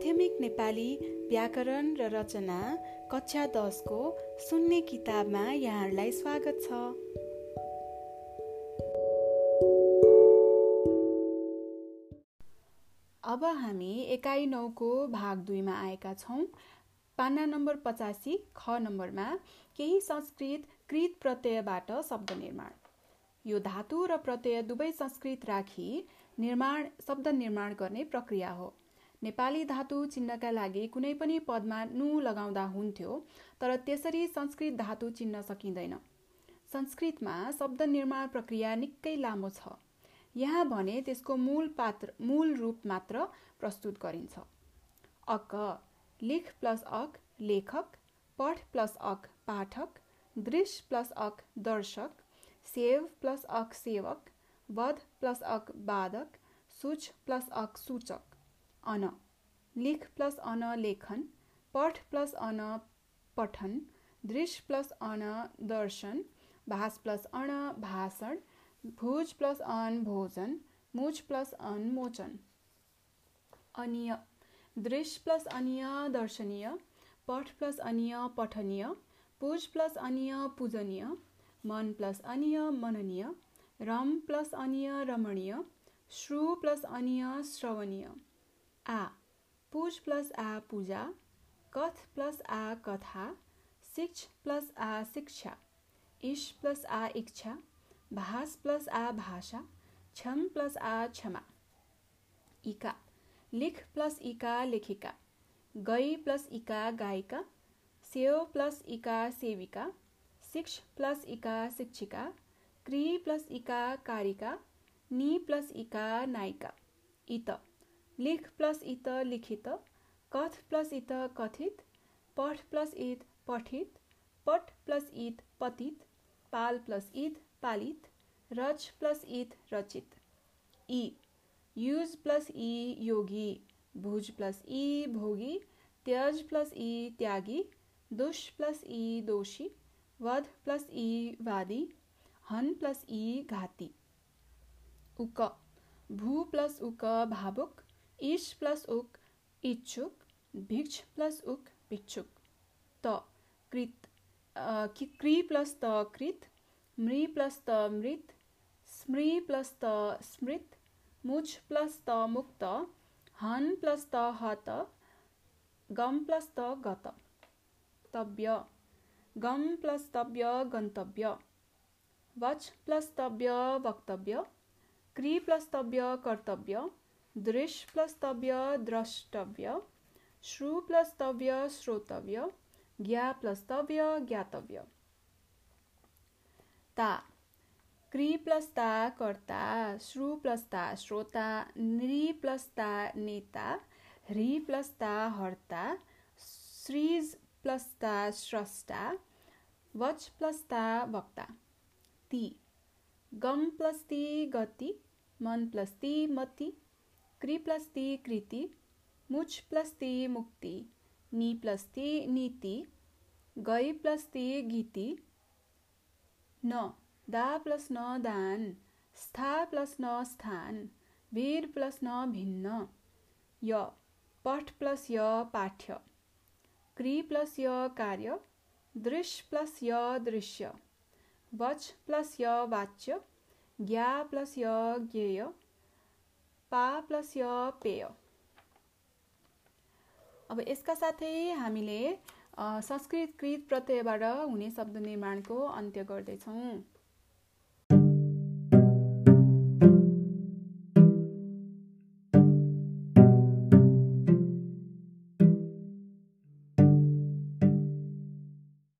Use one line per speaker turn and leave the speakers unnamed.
माध्यमिक नेपाली व्याकरण र रचना कक्षा दसको सुन्ने किताबमा यहाँहरूलाई स्वागत छ। अब हामी एकाइ नौको भाग दुईमा आएका छौँ। पाना नम्बर पचासी ख नम्बरमा केही संस्कृत कृत प्रत्ययबाट शब्द निर्माण। यो धातु र प्रत्यय दुवै संस्कृत राखी निर्माण शब्द निर्माण गर्ने प्रक्रिया हो। नेपाली धातु चिन्हका लागि कुनै पनि पदमा नु लगाउँदा हुन्थ्यो तर त्यसरी संस्कृत धातु चिन्न सकिँदैन। संस्कृतमा शब्द निर्माण प्रक्रिया निकै लामो छ। यहाँ भने त्यसको मूल पात्र मूल रूप मात्र प्रस्तुत गरिन्छ। अक लेख प्लस अक लेखक पढ प्लस अक पाठक दृश्य प्लस अक दर्शक सेव प्लस अक सेवक वध प्लस अक बाधक सूच प्लस अक सूचक। अन लिख प्लस अन लेखन पठ प्लस अन पठन दृश्य प्लस अन दर्शन भाष प्लस अण भाषण भोज प्लस अन भोजन मुच प्लस अन मोचन। अनिय दृश्य प्लस अनिय दर्शनीय पठ प्लस अनिय पठनीय पूज प्लस अनिय पूजनीय मन प्लस अनिय मननीय रम प्लस अनिय रमणीय श्रु प्लस अनिय श्रवणीय। आ पुज प्लस आ पूजा कथ प्लस आ कथा शिक्ष प्लस आ शिक्षा इश प्लस आ इच्छा भाष प्लस आ भाषा क्षम प्लस आ क्षमा। इका लिख प्लस इका लेखिका गई प्लस इका गायिका सेव प्लस इका सेविका शिक्ष प्लस इका शिक्षिका क्री प्लस इका कारिका नि प्लस इका नायिका। इत। लेख प्लस इत लिखित, कथ प्लस इत कथित, पठ प्लस इत पठित, पट प्लस इत पतित, पाल प्लस इत पालित, रच प्लस इत रचित। ई युज प्लस ई योगी, भुज प्लस ई भोगी, त्यज प्लस ई त्यागी, दुष प्लस ई दोषी, वध प्लस ई वादी, हन प्लस ई घाती। उक, भू प्लस उक भावुक इश प्लस उक, इच्छुक, भिक्ष प्लस उक, भिक्षुक। त, कृत क्री प्लस त, कृत, मृ प्लस त, मृत, स्मृ प्लस त, स्मृत मुच प्लस त, मुक्त, हन प्लस त, हत, गम प्लस त, गत। तव्य गम प्लस तव्य गन्तव्य वच प्लस तव्य वक्तव्य क्री प्लस तव्य कर्तव्य दृश्य प्लस तव्य द्रष्टव्य श्रु प्लस तव्य श्रोतव्य ज्ञा प्लस तव्य ज्ञातव्य। ता क्री प्लस ता कर्ता श्रु प्लस ता श्रोता नृ प्लस ता नेता ह्री प्लस ता हर्ता श्रीज प्लस ता स्रष्टा वच प्लस ता वक्ता। ती गम प्लस ती गति मन प्लस ती मति क्री प्लस ती कृति मुच प्लस ती मुक्ति नि प्लस ती नीति गई प्लस ती गीति न दा प्लस न दान स्था प्लस न स्थान वीर प्लस न भिन्न य पठ प्लस य पाठ्य क्री प्लस य कार्य दृश्य प्लस य दृश्य वच प्लस य वाच्य ज्ञा प्लस य ज्ञेय पा प्लस य पेय अब यसका साथै हामीले संस्कृतकृत प्रत्ययबाट हुने शब्द निर्माणको अन्त्य गर्दैछौँ।